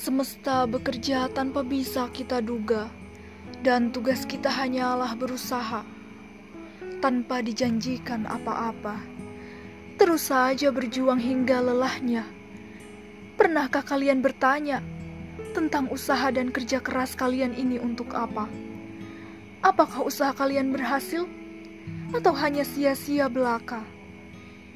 Semesta bekerja tanpa bisa kita duga, dan tugas kita hanyalah berusaha tanpa dijanjikan apa-apa. Terus saja berjuang hingga lelahnya. Pernahkah kalian bertanya tentang usaha dan kerja keras kalian ini untuk apa? Apakah usaha kalian berhasil atau hanya sia-sia belaka?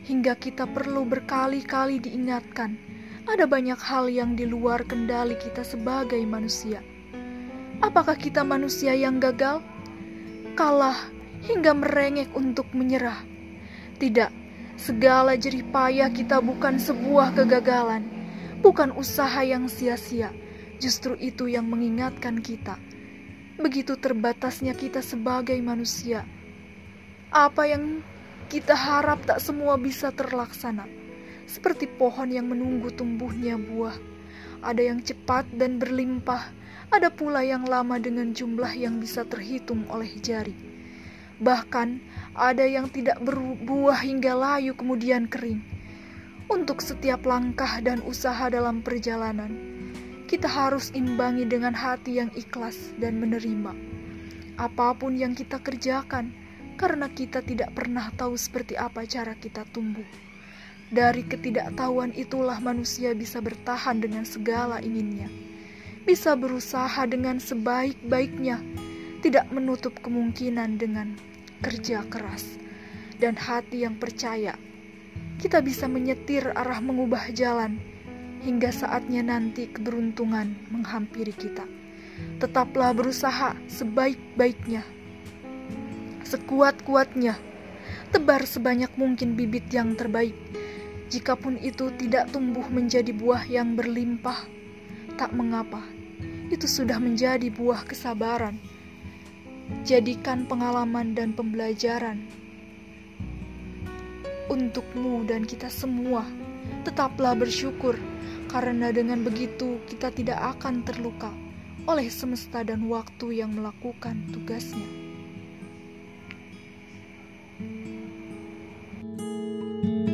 Hingga kita perlu berkali-kali diingatkan ada banyak hal yang di luar kendali kita sebagai manusia. Apakah kita manusia yang gagal? Kalah hingga merengek untuk menyerah. Tidak, segala jerih payah kita bukan sebuah kegagalan, bukan usaha yang sia-sia. Justru itu yang mengingatkan kita. Begitu terbatasnya kita sebagai manusia. Apa yang kita harap tak semua bisa terlaksana seperti pohon yang menunggu tumbuhnya buah. Ada yang cepat dan berlimpah, ada pula yang lama dengan jumlah yang bisa terhitung oleh jari. Bahkan ada yang tidak berbuah hingga layu kemudian kering. Untuk setiap langkah dan usaha dalam perjalanan, kita harus imbangi dengan hati yang ikhlas dan menerima. Apa pun yang kita kerjakan, karena kita tidak pernah tahu seperti apa cara kita tumbuh. Dari ketidaktahuan itulah manusia bisa bertahan dengan segala inginnya, bisa berusaha dengan sebaik-baiknya, tidak menutup kemungkinan dengan kerja keras dan hati yang percaya. Kita bisa menyetir arah mengubah jalan hingga saatnya nanti keberuntungan menghampiri kita. Tetaplah berusaha sebaik-baiknya, sekuat-kuatnya, tebar sebanyak mungkin bibit yang terbaik Jikapun itu tidak tumbuh menjadi buah yang berlimpah, tak mengapa. Itu sudah menjadi buah kesabaran. Jadikan pengalaman dan pembelajaran untukmu dan kita semua. Tetaplah bersyukur, karena dengan begitu kita tidak akan terluka oleh semesta dan waktu yang melakukan tugasnya. thank you